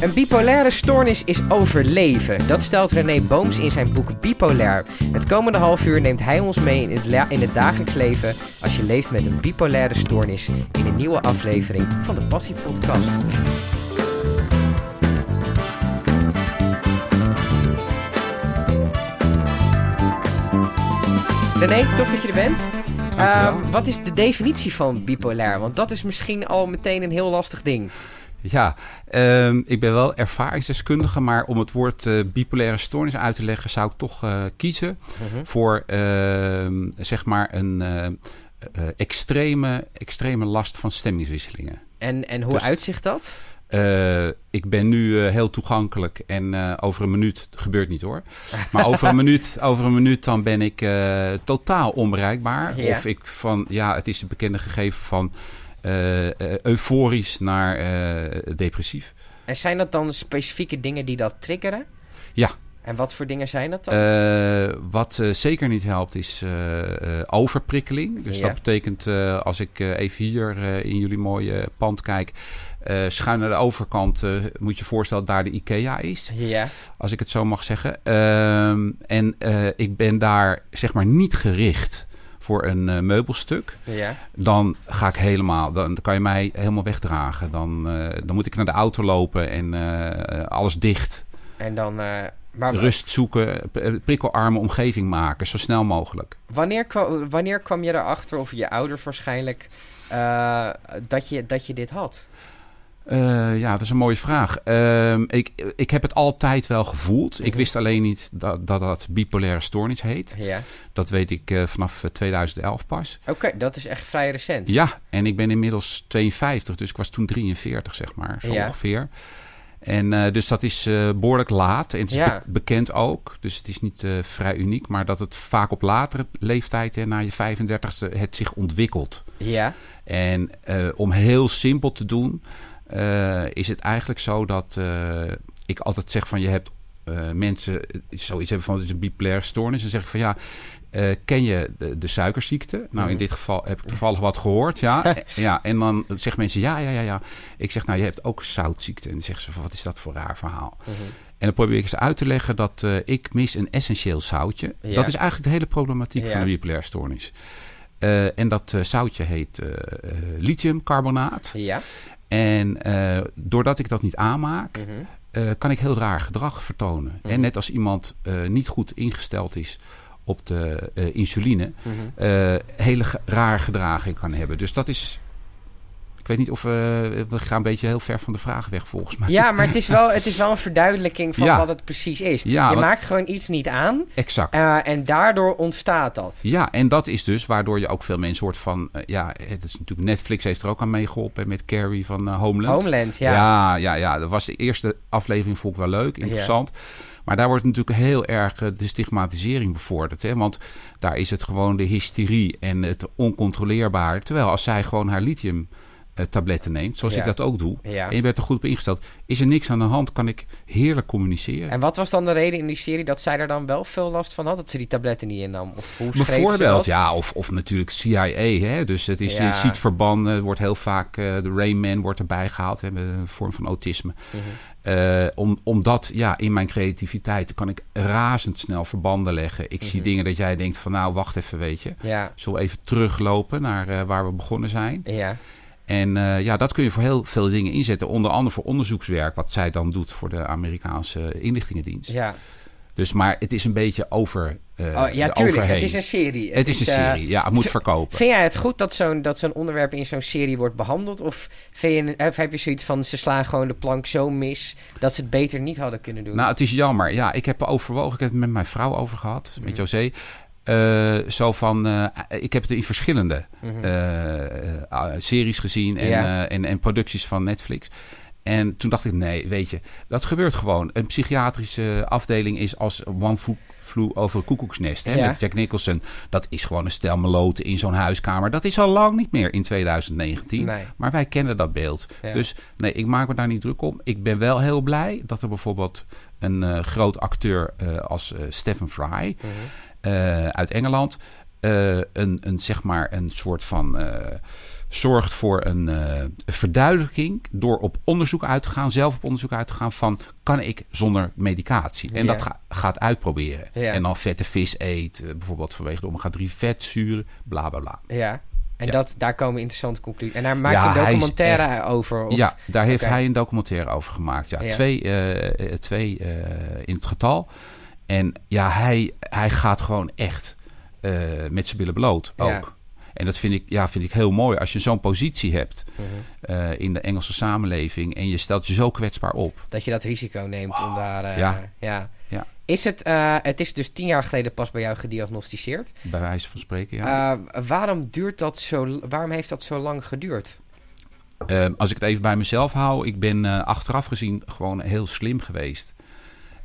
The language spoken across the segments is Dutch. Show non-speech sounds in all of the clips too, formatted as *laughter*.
Een bipolaire stoornis is overleven. Dat stelt René Booms in zijn boek Bipolair. Het komende half uur neemt hij ons mee in het, in het dagelijks leven als je leeft met een bipolaire stoornis in een nieuwe aflevering van de Passie Podcast. René, tof dat je er bent. Ehm, wat is de definitie van bipolair? Want dat is misschien al meteen een heel lastig ding. Ja, ehm, ik ben wel ervaringsdeskundige, maar om het woord eh, bipolaire stoornis uit te leggen, zou ik toch eh, kiezen voor ehm, zeg maar een eh, extreme, extreme last van stemmingswisselingen. En, en hoe Dus- uitzicht dat? Ik ben nu heel toegankelijk en over een minuut gebeurt niet hoor. Maar over een minuut, *laughs* over een minuut dan ben ik totaal onbereikbaar. Ja. Of ik van, ja, het is het bekende gegeven van euforisch naar eh, depressief. En zijn dat dan specifieke dingen die dat triggeren? Ja. En wat voor dingen zijn dat dan? Eh, wat eh, zeker niet helpt is eh, eh, overprikkeling. Dus Ja. dat betekent eh, als ik eh, even hier eh, in jullie mooie pand kijk, eh, schuin naar de overkant, eh, moet je voorstellen dat daar de IKEA is. ja. als ik het zo mag zeggen. Ehm, en eh, ik ben daar zeg maar niet gericht voor een eh, meubelstuk. Ja. Dan ga ik helemaal, dan kan je mij helemaal wegdragen. Dan, eh, dan moet ik naar de auto lopen en eh, alles dicht. En dan... maar Rust zoeken, prikkelarme omgeving maken, zo snel mogelijk. Wanneer, kwam, wanneer kwam je erachter, of je ouders waarschijnlijk, dat, je, dat je dit had? Eh, ja, dat is een mooie vraag. Ehm, ik, ik heb het altijd wel gevoeld. Ik Mhm. wist alleen niet dat dat, dat bipolaire stoornis heet. Ja. Dat weet ik eh, vanaf eh, 2011 pas. Oké, dat is echt vrij recent. Ja, en ik ben inmiddels 52, dus ik was toen 43, zeg maar, zo Ja. ongeveer. En eh, dus dat is eh, behoorlijk laat. En het is Ja. be- bekend ook, dus het is niet eh, vrij uniek, maar dat het vaak op latere leeftijd, en na je 35ste, het zich ontwikkelt. Ja. En eh, om heel simpel te doen, eh, is het eigenlijk zo dat eh, ik altijd zeg van je hebt eh, mensen zoiets hebben van het is een bipolaire stoornis. Dan zeg ik van ja, ken je de, de suikerziekte? Nou, in Mhm. dit geval heb ik toevallig wat gehoord, ja. *laughs* ja. En dan zeggen mensen ja, ja, ja, ja. Ik zeg nou, je hebt ook zoutziekte. En dan zeggen ze van wat is dat voor raar verhaal? Mhm. En dan probeer ik ze uit te leggen dat ik mis een essentieel zoutje. Ja. Dat is eigenlijk de hele problematiek Ja. van een bipolaire stoornis. En dat zoutje heet lithiumcarbonaat. Ja. En eh, doordat ik dat niet aanmaak, Mhm. eh, kan ik heel raar gedrag vertonen. Mhm. En net als iemand eh, niet goed ingesteld is op de insuline, Mhm. eh, hele ge- rare gedraging kan hebben. Dus dat is. Ik weet niet of we. we gaan een beetje heel ver van de vraag weg, volgens mij. Ja, maar het is, wel, het is wel *laughs* een verduidelijking van Ja. wat het precies is. Ja, je maakt gewoon iets niet aan Exact. eh, en daardoor ontstaat dat. Ja, en dat is dus waardoor je ook veel mensen hoort van... eh, ja, het is natuurlijk Netflix heeft er ook aan meegeholpen met Carrie van eh, Homeland. Homeland, ja. ja. Ja, ja, Dat was de eerste aflevering, vond ik wel leuk, interessant. Maar daar wordt natuurlijk heel erg eh, de stigmatisering bevorderd. Hè? Want daar is het gewoon de hysterie en het oncontroleerbaar. Terwijl als zij gewoon haar lithium eh, tabletten neemt, zoals Ja. ik dat ook doe... Ja. en je bent er goed op ingesteld, is er niks aan de hand, kan ik heerlijk communiceren. En wat was dan de reden in die serie dat zij er dan wel veel last van had? Dat ze die tabletten niet innam? Of hoe Bijvoorbeeld, ja, of, of natuurlijk CIA. Hè? Dus het is, Ja. je ziet verbanden, wordt heel vaak, eh, de Rayman wordt erbij gehaald, hè, met een vorm van autisme. Eh, om, omdat, ja, in mijn creativiteit kan ik razendsnel verbanden leggen. Ik zie Mhm. dingen dat jij denkt van, nou, wacht even, weet je. Ja, Zullen we even teruglopen naar eh, waar we begonnen zijn? ja. En eh, ja, dat kun je voor heel veel dingen inzetten. Onder andere voor onderzoekswerk, wat zij dan doet voor de Amerikaanse inlichtingendienst. ja. Dus, maar het is een beetje over eh Oh, ja, tuurlijk. overheen. Het is een serie. Het is een eh, serie, ja, het moet verkopen. Vind jij het goed dat zo'n dat zo'n onderwerp in zo'n serie wordt behandeld? Of, vind je, of heb je zoiets van ze slaan gewoon de plank zo mis dat ze het beter niet hadden kunnen doen? Nou, het is jammer. Ja, ik heb overwogen, ik heb het met mijn vrouw over gehad, met Mhm. José. Eh, zo van, eh, ik heb het in verschillende Mhm. eh, series gezien en, Ja. en, en producties van Netflix. En toen dacht ik, nee, weet je, dat gebeurt gewoon. Een psychiatrische afdeling is als One Flew- Flew over een koekoeksnest. Hè, Ja. Met Jack Nicholson. Dat is gewoon een stel meloten in zo'n huiskamer. Dat is al lang niet meer in 2019. Nee. Maar wij kennen dat beeld. Ja. Dus nee, ik maak me daar niet druk om. Ik ben wel heel blij dat er bijvoorbeeld een groot acteur als eh, Stephen Fry Mhm. Eh, uit Engeland eh, een, een, zeg maar een soort van. eh, zorgt voor een verduidelijking door op onderzoek uit te gaan, zelf op onderzoek uit te gaan van kan ik zonder medicatie? En Ja. dat ga- gaat uitproberen. Ja. En dan vette vis eet, bijvoorbeeld vanwege de omega-3 vetzuren, bla bla bla. Ja. En Ja. dat, daar komen interessante conclusies. En daar maakt Ja, een documentaire echt- over. Of, ja, daar heeft hij een documentaire over gemaakt. Ja, Ja. twee, twee in het getal. En ja, hij, hij gaat gewoon echt eh, met zijn billen bloot ook. Ja. En dat vind ik, ja, vind ik heel mooi. Als je zo'n positie hebt Mhm. eh, in de Engelse samenleving... en je stelt je zo kwetsbaar op. Dat je dat risico neemt om daar... eh, Ja. ja. Ja. Is het, het is dus tien jaar geleden pas bij jou gediagnosticeerd. Bij wijze van spreken, ja. Waarom duurt dat zo... Waarom heeft dat zo lang geduurd? Ehm, als ik het even bij mezelf hou, ik ben achteraf gezien gewoon heel slim geweest.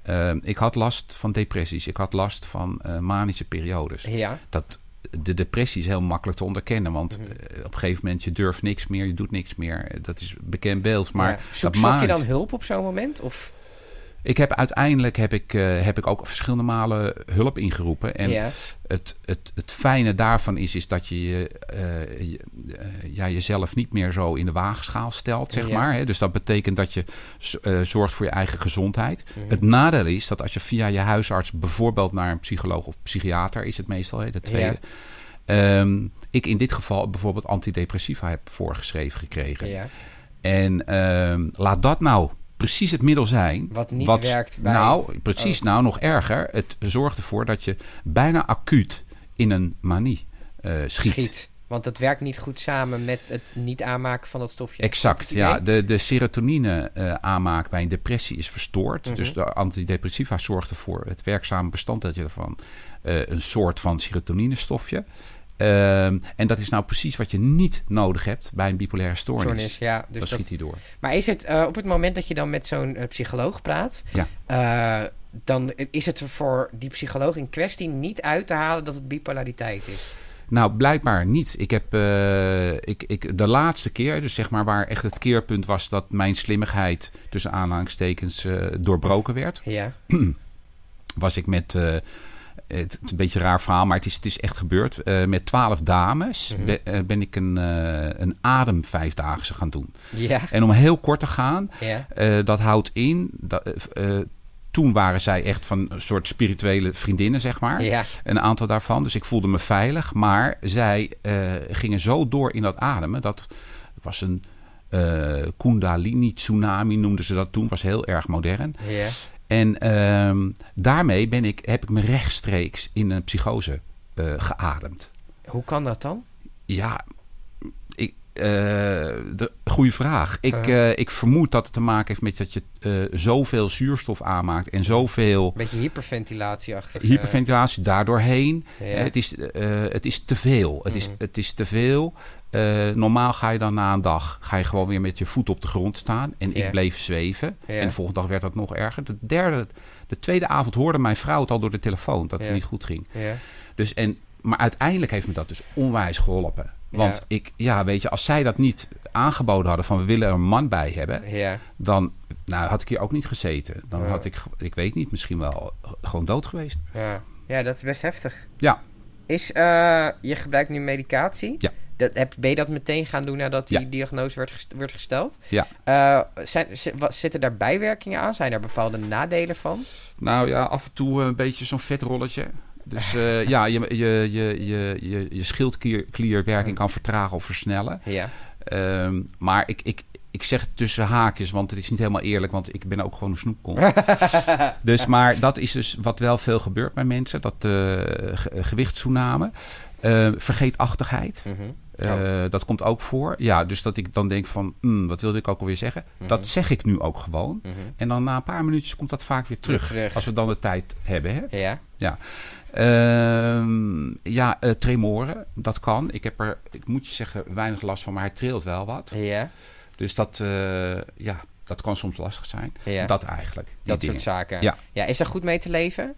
Ehm, ik had last van depressies, ik had last van eh, manische periodes. Ja. Dat, de depressie is heel makkelijk te onderkennen, want Mhm. eh, op een gegeven moment je durft niks meer, je doet niks meer. Dat is bekend beeld. Maar ja. Zoek, dat je dan hulp op zo'n moment? Of? Ik heb uiteindelijk heb ik, eh, heb ik ook verschillende malen hulp ingeroepen. En het, het, het fijne daarvan is, is dat je, eh, je eh, ja, jezelf niet meer zo in de waagschaal stelt, zeg maar. Hè? Dus dat betekent dat je zorgt voor je eigen gezondheid. Mhm. Het nadeel is dat als je via je huisarts bijvoorbeeld naar een psycholoog of psychiater is het meestal, hè, de tweede. ehm, ik in dit geval bijvoorbeeld antidepressiva heb voorgeschreven gekregen. ja. En ehm, laat dat nou precies het middel zijn. Wat niet werkt bij... Nou, precies. Nou, nog erger. Het zorgt ervoor dat je bijna acuut in een manie eh, schiet. schiet. Want het werkt niet goed samen met het niet aanmaken van dat stofje. Exact, ja. De, de serotonine eh, aanmaak bij een depressie is verstoord. Mhm. Dus de antidepressiva zorgt ervoor, het werkzame bestanddeeltje ervan, eh, een soort van serotoninestofje. Ehm, en dat is nou precies wat je niet nodig hebt bij een bipolaire stoornis. Stoornis, ja. Dus dan dat, schiet hij door. Maar is het eh, op het moment dat je dan met zo'n eh, psycholoog praat, Ja. eh, dan is het er voor die psycholoog in kwestie niet uit te halen dat het bipolariteit is. Nou, blijkbaar niet. Ik heb ik, ik, de laatste keer, dus zeg maar waar echt het keerpunt was dat mijn slimmigheid tussen aanhalingstekens doorbroken werd, Ja. *clears throat* was ik met. Het is een beetje een raar verhaal, maar het is, het is echt gebeurd. Eh, met twaalf dames Mhm. be- eh, ben ik een, eh een ademvijfdaagse gaan doen. Ja. En om heel kort te gaan, Ja. dat houdt in. Dat, toen waren zij echt van een soort spirituele vriendinnen, zeg maar. Ja. Een aantal daarvan. Dus ik voelde me veilig. Maar zij gingen zo door in dat ademen. Dat was een eh Kundalini tsunami noemden ze dat toen. Was heel erg modern. Ja. En ehm, daarmee ben ik, heb ik me rechtstreeks in een psychose eh, geademd. Hoe kan dat dan? Ja, ik, eh, de, goede vraag. Ik, eh, ik vermoed dat het te maken heeft met dat je zoveel zuurstof aanmaakt en zoveel Een beetje hyperventilatieachtig. eh, hyperventilatie daardoorheen. ja. Het, is, het is te veel. Het, is, Mhm. het is te veel. Eh, normaal ga je dan na een dag ga je gewoon weer met je voet op de grond staan. En ik bleef zweven. En de volgende dag werd dat nog erger. De derde, de tweede avond hoorde mijn vrouw het al door de telefoon dat het niet goed ging. Ja. Dus en, maar uiteindelijk heeft me dat dus onwijs geholpen. Want ik, ja, weet je, als zij dat niet aangeboden hadden van we willen er een man bij hebben, dan nou, had ik hier ook niet gezeten. Dan had ik, ik weet niet, misschien wel gewoon dood geweest. Ja. ja, dat is best heftig. Ja, Is, eh, je gebruikt nu medicatie. Ja. Dat, heb, ben je dat meteen gaan doen nadat die Ja. diagnose werd, gest- werd gesteld? Ja. Eh, zijn, wat, zitten daar bijwerkingen aan? Zijn er bepaalde nadelen van? Nou ja, af en toe een beetje zo'n vet rolletje. Dus eh, *laughs* ja, je, je, je, je, je, je schildklierwerking kan vertragen of versnellen. Ja. Ehm, maar ik, ik, ik zeg het tussen haakjes, want het is niet helemaal eerlijk, want ik ben ook gewoon een snoepkont. *laughs* dus, maar dat is dus wat wel veel gebeurt bij mensen, dat uh, ge gewichtstoename. Uh, vergeetachtigheid. Mhm. Uh, Oh. Dat komt ook voor. Ja, dus dat ik dan denk van, mm, wat wilde ik ook alweer zeggen? Mhm. Dat zeg ik nu ook gewoon. Mhm. En dan na een paar minuutjes komt dat vaak weer terug. terug. Als we dan de tijd hebben. Hè? Ja. Ja. Uh, ja, uh, tremoren, dat kan. Ik heb er, ik moet je zeggen, weinig last van, maar hij trilt wel wat. Ja. Dus dat, uh, ja, dat kan soms lastig zijn. Ja. Dat eigenlijk. Dat dingen. soort zaken. Ja. ja. Is er goed mee te leven?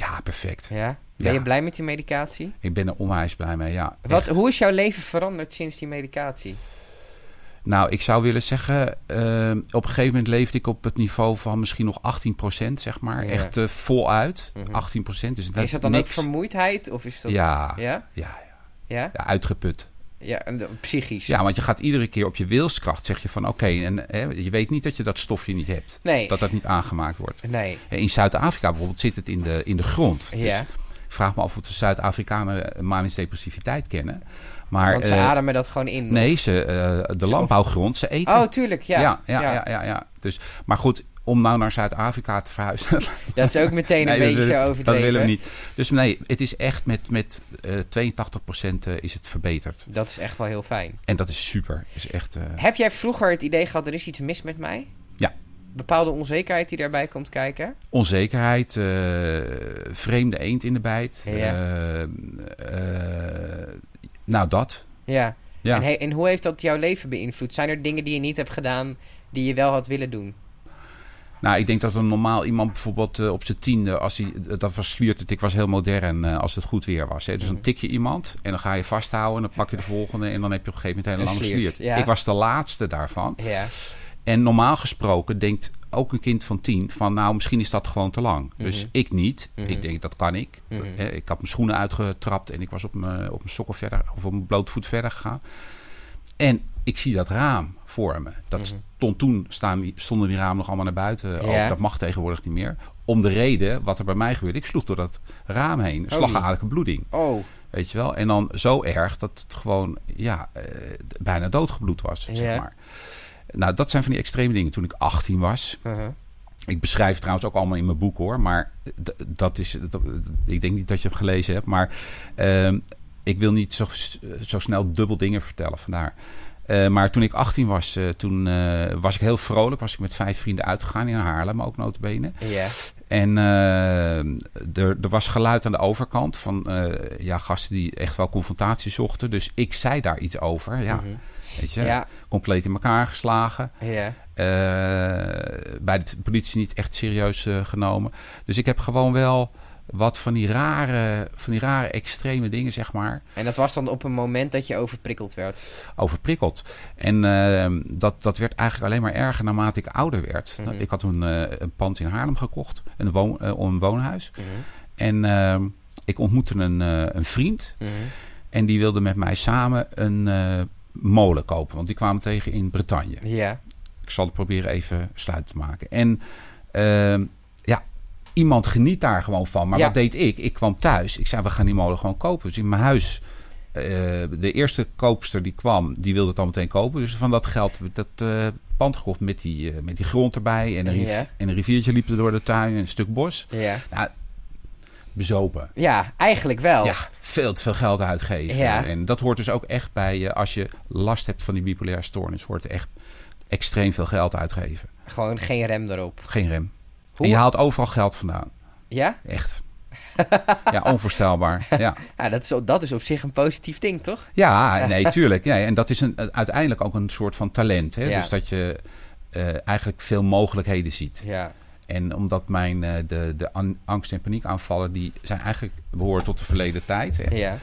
Ja, perfect. Ja. Ben Ja. je blij met die medicatie? Ik ben er onwijs blij mee, ja. Wat, echt. hoe is jouw leven veranderd sinds die medicatie? Nou, ik zou willen zeggen, eh, op een gegeven moment leefde ik op het niveau van misschien nog 18%, zeg maar. Ja. Echt eh, voluit, Mhm. 18%. Dus dat is dat dan niks. ook vermoeidheid? Of is dat... Ja, Ja? ja, Ja? ja, uitgeput. Ja, en de- psychisch. Ja, want je gaat iedere keer op je wilskracht, zeg je van oké, en hè, je weet niet dat je dat stofje niet hebt. Nee. Dat dat niet aangemaakt wordt. Nee. In Zuid-Afrika bijvoorbeeld zit het in de, in de grond. Dus Ja. ik vraag me af of de Zuid-Afrikanen eh, manische depressiviteit kennen. Maar Want ze eh, ademen dat gewoon in. nee, ze, eh, de landbouwgrond, ze eten. Oh, tuurlijk, ja. ja, ja, ja, ja, ja. Dus, maar goed, om nou naar Zuid-Afrika te verhuizen. *laughs* Dat is ook meteen een nee, beetje willen- zo Dat overdreven. willen we niet. Dus nee, het is echt met, met eh 82% eh, is het verbeterd. Dat is echt wel heel fijn. En dat is super. Is echt, eh, Heb jij vroeger het idee gehad, er is iets mis met mij? Ja. Bepaalde onzekerheid die daarbij komt kijken? onzekerheid, vreemde eend in de bijt. Ja. nou, dat. Ja. Ja. En, he- en hoe heeft dat jouw leven beïnvloed? Zijn er dingen die je niet hebt gedaan die je wel had willen doen? Nou, ik denk dat een normaal iemand bijvoorbeeld eh, op zijn tiende, als hij, dat was sliertet, ik was heel modern eh, als het goed weer was. Hè. Dus dan Mhm. tik je iemand en dan ga je vasthouden en dan pak je de volgende en dan heb je op een gegeven moment een hele lange sliert, ja. Ik was de laatste daarvan. Ja. En normaal gesproken denkt ook een kind van tien van nou, misschien is dat gewoon te lang. Dus Mhm. ik niet. Mhm. Ik denk dat kan ik. Mhm. Eh, Ik had mijn schoenen uitgetrapt en ik was op mijn, op mijn sokken verder of op mijn blote voet verder gegaan. En ik zie dat raam voor me. Dat Mhm. stond toen staan, stonden die ramen nog allemaal naar buiten. Ja. Dat mag tegenwoordig niet meer. Om de reden wat er bij mij gebeurde. Ik sloeg door dat raam heen. Oh. Slagaderlijke bloeding. Oh, Weet je wel? En dan zo erg dat het gewoon ja, eh, bijna doodgebloed was. Ja. Zeg maar. Nou, dat zijn van die extreme dingen. Toen ik 18 was. uh-huh. Ik beschrijf het trouwens ook allemaal in mijn boek hoor. Maar dat is. dat- ik denk niet dat je hem gelezen hebt. Maar ehm, ik wil niet zo, zo snel dubbel dingen vertellen. Vandaar. Eh, maar toen ik 18 was, eh, toen eh, was ik heel vrolijk. Was ik met vijf vrienden uitgegaan in Haarlem, ook notabene. ja. En er, er was geluid aan de overkant van ja, gasten die echt wel confrontatie zochten. Dus ik zei daar iets over. Ja, Mhm. weet je, Ja, compleet in elkaar geslagen. ja. Bij de politie niet echt serieus genomen. Dus ik heb gewoon wel wat van die rare, van die rare extreme dingen, zeg maar, En dat was dan op een moment dat je overprikkeld werd. overprikkeld. En eh, dat, dat werd eigenlijk alleen maar erger naarmate ik ouder werd. Mhm. Ik had een, eh, een pand in Haarlem gekocht, een, woon, eh, een woonhuis. Mhm. En eh, ik ontmoette een, eh, een vriend. Mhm. En die wilde met mij samen een molen kopen. Want die kwamen tegen in Bretagne. Ja. Ik zal het proberen even sluit te maken. En ehm, iemand geniet daar gewoon van. Maar Ja. wat deed ik? Ik kwam thuis. Ik zei, we gaan die molen gewoon kopen. Dus in mijn huis... eh, de eerste koopster die kwam, die wilde het al meteen kopen. Dus van dat geld dat eh, pand gekocht met die, eh, met die grond erbij. En een, riv- Ja. en een riviertje liep er door de tuin en een stuk bos. Ja. Nou, bezopen. Ja, eigenlijk wel. Ja, veel te veel geld uitgeven. Ja. En dat hoort dus ook echt bij je, als je last hebt van die bipolaire stoornis, hoort echt extreem veel geld uitgeven. Gewoon geen rem erop. Geen rem. Hoe- En je haalt overal geld vandaan. Ja? Echt. ja, onvoorstelbaar. Ja, *laughs* Ja, dat is, dat is op zich een positief ding, toch? ja nee, tuurlijk. Nee, en dat is een, uiteindelijk ook een soort van talent. Hè? Ja. Dus dat je eh, eigenlijk veel mogelijkheden ziet. Ja. En omdat mijn eh, de, de an- angst- en paniekaanvallen, die zijn eigenlijk behoren tot de verleden tijd. Hè? ja.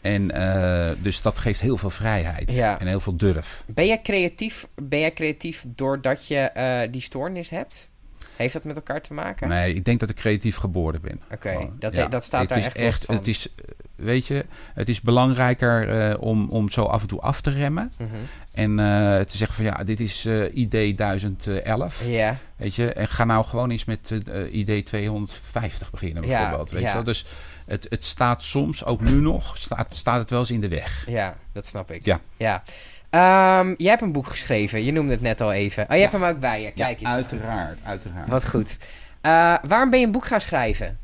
En eh, dus dat geeft heel veel vrijheid Ja. en heel veel durf. Ben jij creatief, ben jij creatief doordat je die stoornis hebt? Heeft dat met elkaar te maken? Nee, ik denk dat ik creatief geboren ben. Oké, dat, dat staat het daar is echt, van. Het is, weet je, het is belangrijker eh, om, om zo af en toe af te remmen. Mhm. En eh, te zeggen van ja, dit is eh ID 1011. Ja, Weet je, en ga nou gewoon eens met eh, ID 250 beginnen Ja, bijvoorbeeld. weet ja. je wel? Dus het, het staat soms, ook nu nog, staat, staat het wel eens in de weg. ja, dat snap ik. Ja. ja. Ehm, jij hebt een boek geschreven, je noemde het net al even. Oh, je hebt hem ook bij je. Kijk eens. uiteraard, uiteraard. Wat goed. Eh, waarom ben je een boek gaan schrijven?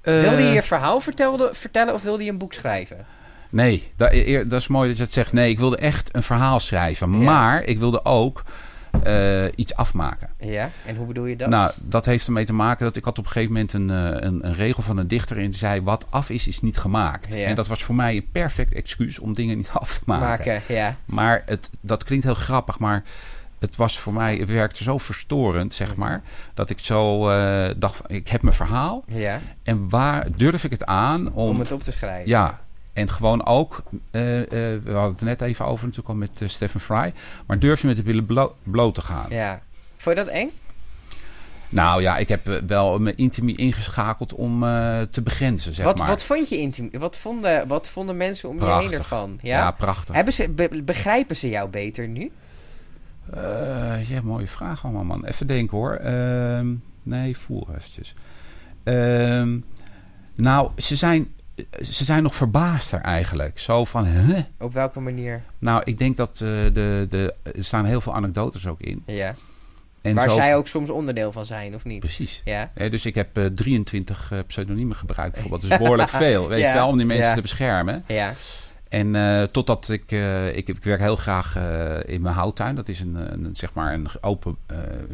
Eh, Wilde je je verhaal vertelde, vertellen of wilde je een boek schrijven? Nee, dat, eer- dat is mooi dat je het zegt. Nee, ik wilde echt een verhaal schrijven. Ja. Maar ik wilde ook eh, iets afmaken. Ja, en hoe bedoel je dat? Nou, dat heeft ermee te maken dat ik had op een gegeven moment een, eh, een, een regel van een dichter en die zei: wat af is, is niet gemaakt. Ja. En dat was voor mij een perfect excuus om dingen niet *laughs* af te maken. Maken, ja. Maar het, dat klinkt heel grappig, maar het was voor mij, het werkte zo verstorend, zeg Mhm. maar, dat ik zo eh, dacht: van, ik heb mijn verhaal Ja, en waar durf ik het aan om, om het op te schrijven. ja. En gewoon ook, eh, eh, we hadden het net even over natuurlijk al met uh, Stephen Fry. Maar durf je met de billen blo bloot te gaan? Ja. Vond je dat eng? Nou ja, ik heb wel mijn intimie ingeschakeld om te begrenzen, zeg wat, maar. Wat vond je intiem? Wat vonden, wat vonden mensen om je heen ervan? Ja, ja prachtig. Hebben ze, begrijpen ze jou beter nu? ja, mooie vraag allemaal, man. Even denken hoor. Ehm, nee, voel eventjes. Ehm, nou, ze zijn ze zijn nog verbaasder eigenlijk. Zo van, huh? Op welke manier? Nou, ik denk dat uh, de, de, er staan heel veel anekdotes ook in. Ja. En Waar zij ook soms onderdeel van zijn, of niet? Precies. Ja. dus ik heb uh, 23 uh, pseudoniemen gebruikt bijvoorbeeld. Dat is behoorlijk *laughs* veel, weet je wel, om die mensen te beschermen. Ja. En uh, totdat ik, uh, ik, ik werk heel graag uh, in mijn houttuin. Dat is een, een zeg maar een open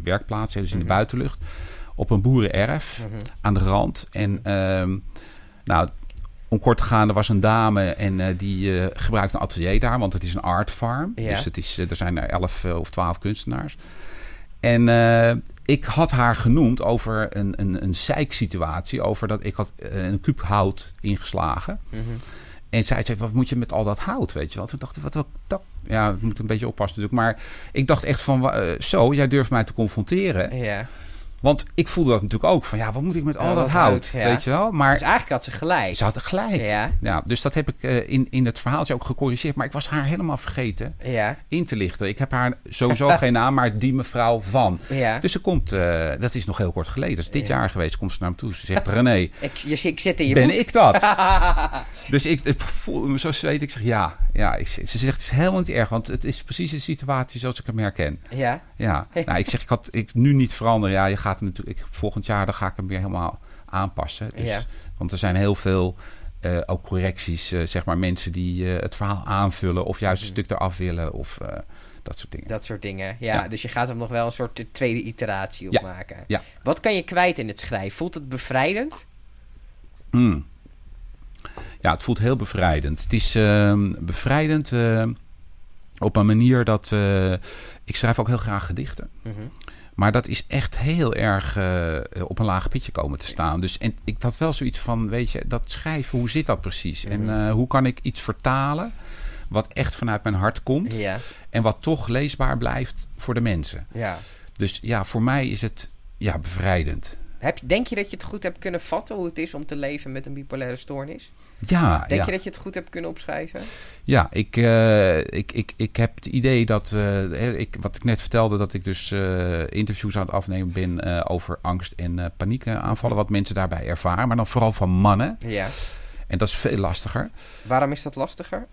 werkplaats, dus in de mm -hmm. buitenlucht. Op een boerenerf mm -hmm. aan de rand. En ehm, nou, om kort te gaan, er was een dame en uh, die uh, gebruikt een atelier daar, want het is een art farm. Ja. Dus het is, uh, er zijn er elf of twaalf kunstenaars. En ik had haar genoemd over een, een, een situatie over dat ik had een kuub hout ingeslagen. Mm -hmm. En zij zei, wat moet je met al dat hout, weet je wel? Toen dacht ik, wat, wat dat? Ja, moet een beetje oppassen natuurlijk. Maar ik dacht echt van, zo, jij durft mij te confronteren. Ja. Want ik voelde dat natuurlijk ook. Van ja, wat moet ik met al ja, dat hout? Ja. Weet je wel? Maar dus eigenlijk had ze gelijk. Ze had gelijk. Ja. ja dus dat heb ik uh, in, in het verhaaltje ook gecorrigeerd. Maar ik was haar helemaal vergeten ja. in te lichten. Ik heb haar sowieso *laughs* geen naam, maar die mevrouw van. Ja. Dus ze komt, uh, dat is nog heel kort geleden. Dat is dit jaar geweest. Komt ze naar me toe. Ze zegt, René. *laughs* ik, je, ik zit in je Ben boek. ik dat? *laughs* dus ik, ik voelde me zo zweet. Ik zeg ja. ja ik, ze zegt, het is helemaal niet erg. Want het is precies de situatie zoals ik hem herken. Ja? Ja. nou, ik zeg, ik had ik nu niet veranderen. Ja, je gaat natuurlijk... Ik, volgend jaar dan ga ik hem weer helemaal aanpassen. Dus, ja. Want er zijn heel veel uh, ook correcties, uh, zeg maar mensen die uh, het verhaal aanvullen of juist een stuk eraf willen of dat soort dingen. Dat soort dingen, ja, ja, Dus je gaat hem nog wel een soort tweede iteratie op ja. maken. Ja. Wat kan je kwijt in het schrijven? Voelt het bevrijdend? Mm. Ja, het voelt heel bevrijdend. Het is ehm, bevrijdend op een manier dat ik schrijf ook heel graag gedichten. Mm -hmm. Maar dat is echt heel erg uh, op een laag pitje komen te staan. Dus en ik had wel zoiets van, weet je, dat schrijven, hoe zit dat precies? En uh, hoe kan ik iets vertalen wat echt vanuit mijn hart komt. Ja. En wat toch leesbaar blijft voor de mensen. Ja. Dus ja, voor mij is het ja, bevrijdend. Heb denk je dat je het goed hebt kunnen vatten hoe het is om te leven met een bipolaire stoornis? Ja. Denk ja. je dat je het goed hebt kunnen opschrijven? Ja, ik, uh, ik, ik, ik heb het idee dat, uh, ik, wat ik net vertelde, dat ik dus uh, interviews aan het afnemen ben over angst en paniekaanvallen. Wat mensen daarbij ervaren, maar dan vooral van mannen. Ja. En dat is veel lastiger. Waarom is dat lastiger?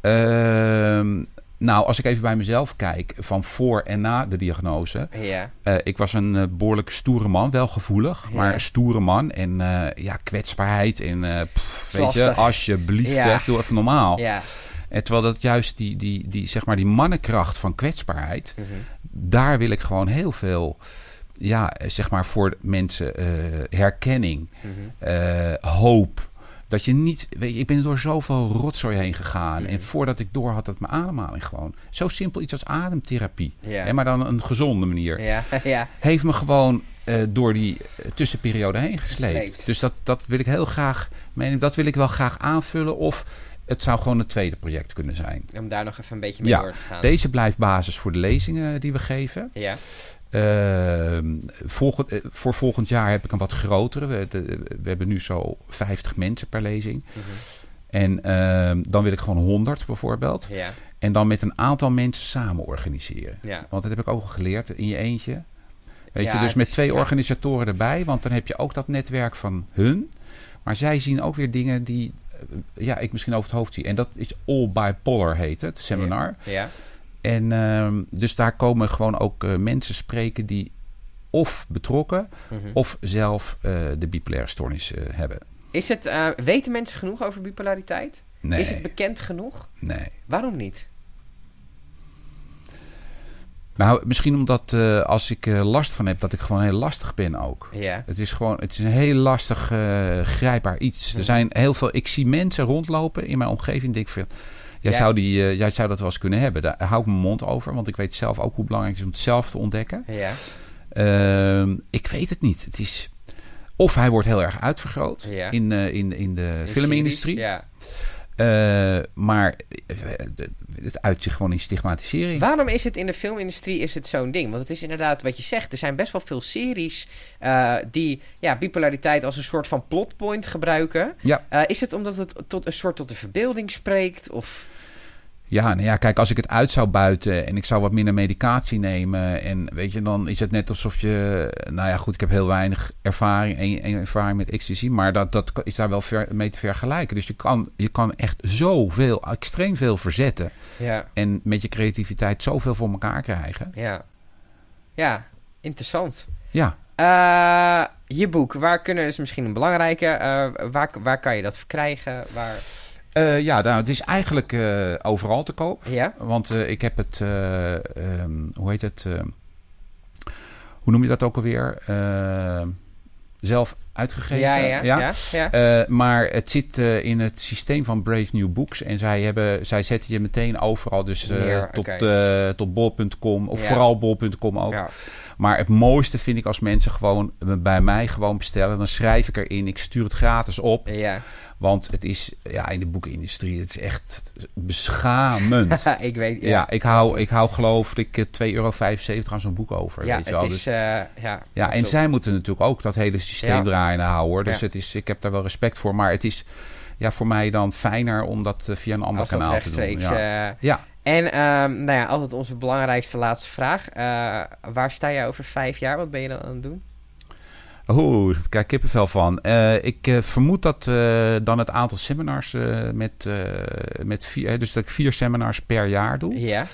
Ehm, nou, als ik even bij mezelf kijk, van voor en na de diagnose. Ja. Uh, ik was een uh, behoorlijk stoere man, wel gevoelig, Ja. maar een stoere man. En uh, ja, kwetsbaarheid en pff, weet Lastig. je, alsjeblieft, Ja. zeg, doe even normaal. Ja. En terwijl dat juist die, die, die, zeg maar die mannenkracht van kwetsbaarheid, Mhm. daar wil ik gewoon heel veel, ja, zeg maar voor mensen herkenning, eh, hoop. Dat je niet, weet je, ik ben door zoveel rotzooi heen gegaan. En voordat ik door had dat mijn ademhaling gewoon. Zo simpel iets als ademtherapie. Ja. Hè, maar dan een gezonde manier. Ja. *laughs* ja. Heeft me gewoon eh, door die eh, tussenperiode heen gesleept. Gesleept. Dus dat, dat wil ik heel graag, dat wil ik wel graag aanvullen. Of het zou gewoon een tweede project kunnen zijn. Om daar nog even een beetje mee Ja, door te gaan. Deze blijft basis voor de lezingen die we geven. Ja. Ehm, volgend, eh, voor volgend jaar heb ik een wat grotere. We, de- we hebben nu zo 50 mensen per lezing. Mhm. En ehm, dan wil ik gewoon 100 bijvoorbeeld. Ja. En dan met een aantal mensen samen organiseren. Ja. Want dat heb ik ook al geleerd in je eentje. Weet Ja, je, dus met twee organisatoren erbij. Want dan heb je ook dat netwerk van hun. Maar zij zien ook weer dingen die eh, ja, ik misschien over het hoofd zie. En dat is All Bipolar heet het, seminar. Ja. En ehm, dus daar komen gewoon ook eh, mensen spreken die of betrokken Mhm. of zelf eh, de bipolaire stoornis eh, hebben. Is het, weten mensen genoeg over bipolariteit? Nee, Is het bekend genoeg? nee. Waarom niet? Nou, misschien omdat als ik last van heb, dat ik gewoon heel lastig ben ook. Ja. Het is gewoon, het is een heel lastig grijpbaar iets. Mhm. Er zijn heel veel, ik zie mensen rondlopen in mijn omgeving. Denk ik van, jij, Ja. zou die, eh, jij zou dat wel eens kunnen hebben. Daar hou ik mijn mond over, want ik weet zelf ook hoe belangrijk het is om het zelf te ontdekken. Ja. Ehm, ik weet het niet. Het is, of hij wordt heel erg uitvergroot Ja. in, eh, in, in de In filmindustrie. series, Ja. Eh, maar eh, het uit zich gewoon in stigmatisering. Waarom is het in de filmindustrie is het zo'n ding? Want het is inderdaad wat je zegt. Er zijn best wel veel series eh, die ja, bipolariteit als een soort van plotpoint gebruiken. Ja. Is het omdat het tot een soort tot de verbeelding spreekt? Of... Ja, nou ja, kijk, als ik het uit zou buiten en ik zou wat minder medicatie nemen. En weet je, dan is het net alsof je. Nou ja, goed, ik heb heel weinig ervaring, en, en ervaring met ecstasy. Maar dat, dat is daar wel ver, mee te vergelijken. Dus je kan, je kan echt zoveel, extreem veel verzetten. Ja, En met je creativiteit zoveel voor elkaar krijgen. ja. Ja, interessant. Ja, Eh, je boek, waar kunnen dus misschien een belangrijke, eh, waar, waar kan je dat verkrijgen? Waar... Eh, ja nou, het is eigenlijk eh, overal te koop. Ja? Want eh, ik heb het, eh, ehm, hoe heet het? eh, hoe noem je dat ook alweer? Zelf uitgegeven. Ja, ja, ja. ja, Eh, maar het zit eh, in het systeem van Brave New Books. En zij, hebben, zij zetten je meteen overal. Dus eh, tot, tot bol.com. Of vooral bol.com ook. Ja. Maar het mooiste vind ik als mensen gewoon bij mij gewoon bestellen. Dan schrijf ik erin. Ik stuur het gratis op. ja. Want het is ja, in de boekenindustrie. Het is echt beschamend. *laughs* ik weet. Ja, Ja, ik hou, ik hou geloof ik eh, 2,75 euro aan zo'n boek over. ja weet het wel. is. Dus, ja, ja, en zij moeten natuurlijk ook dat hele systeem Ja. Houden. hoor. Dus Ja. het is, ik heb daar wel respect voor. Maar het is ja, voor mij dan fijner om dat eh, via een ander kanaal te doen. Ja. eh, ja. En ehm, nou ja, altijd onze belangrijkste laatste vraag. Eh, waar sta jij over vijf jaar? Wat ben je dan aan het doen? Oeh, daar krijg ik kippenvel van. Ik vermoed dat dan het aantal seminars met, met vier... dus dat ik vier seminars per jaar doe. Ja.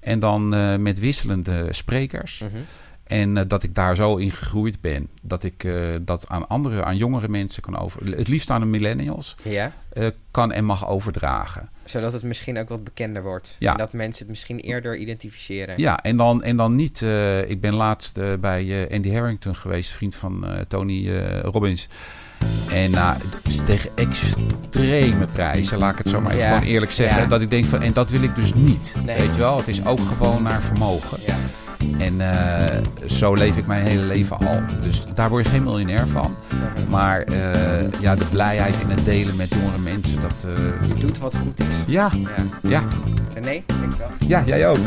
En dan met wisselende sprekers. Mhm. En eh, dat ik daar zo in gegroeid ben. Dat ik eh, dat aan andere, aan jongere mensen kan over... Het liefst aan de millennials Ja. eh, kan en mag overdragen. Zodat het misschien ook wat bekender wordt. Ja. En dat mensen het misschien eerder identificeren. Ja, en dan, en dan niet... ik ben laatst bij Andy Harrington geweest, vriend van Tony Robbins. En nou, tegen extreme prijzen, laat ik het zo maar even Ja. gewoon eerlijk zeggen. Dat ik denk van, en dat wil ik dus niet. Nee. Weet je wel, het is ook gewoon naar vermogen. Ja. En eh, zo leef ik mijn hele leven al. Dus daar word je geen miljonair van. Maar eh, ja, de blijheid in het delen met jongere mensen, dat... eh, Je doet wat goed is. ja, Ja. ja, Nee, denk ik wel. ja, jij ook.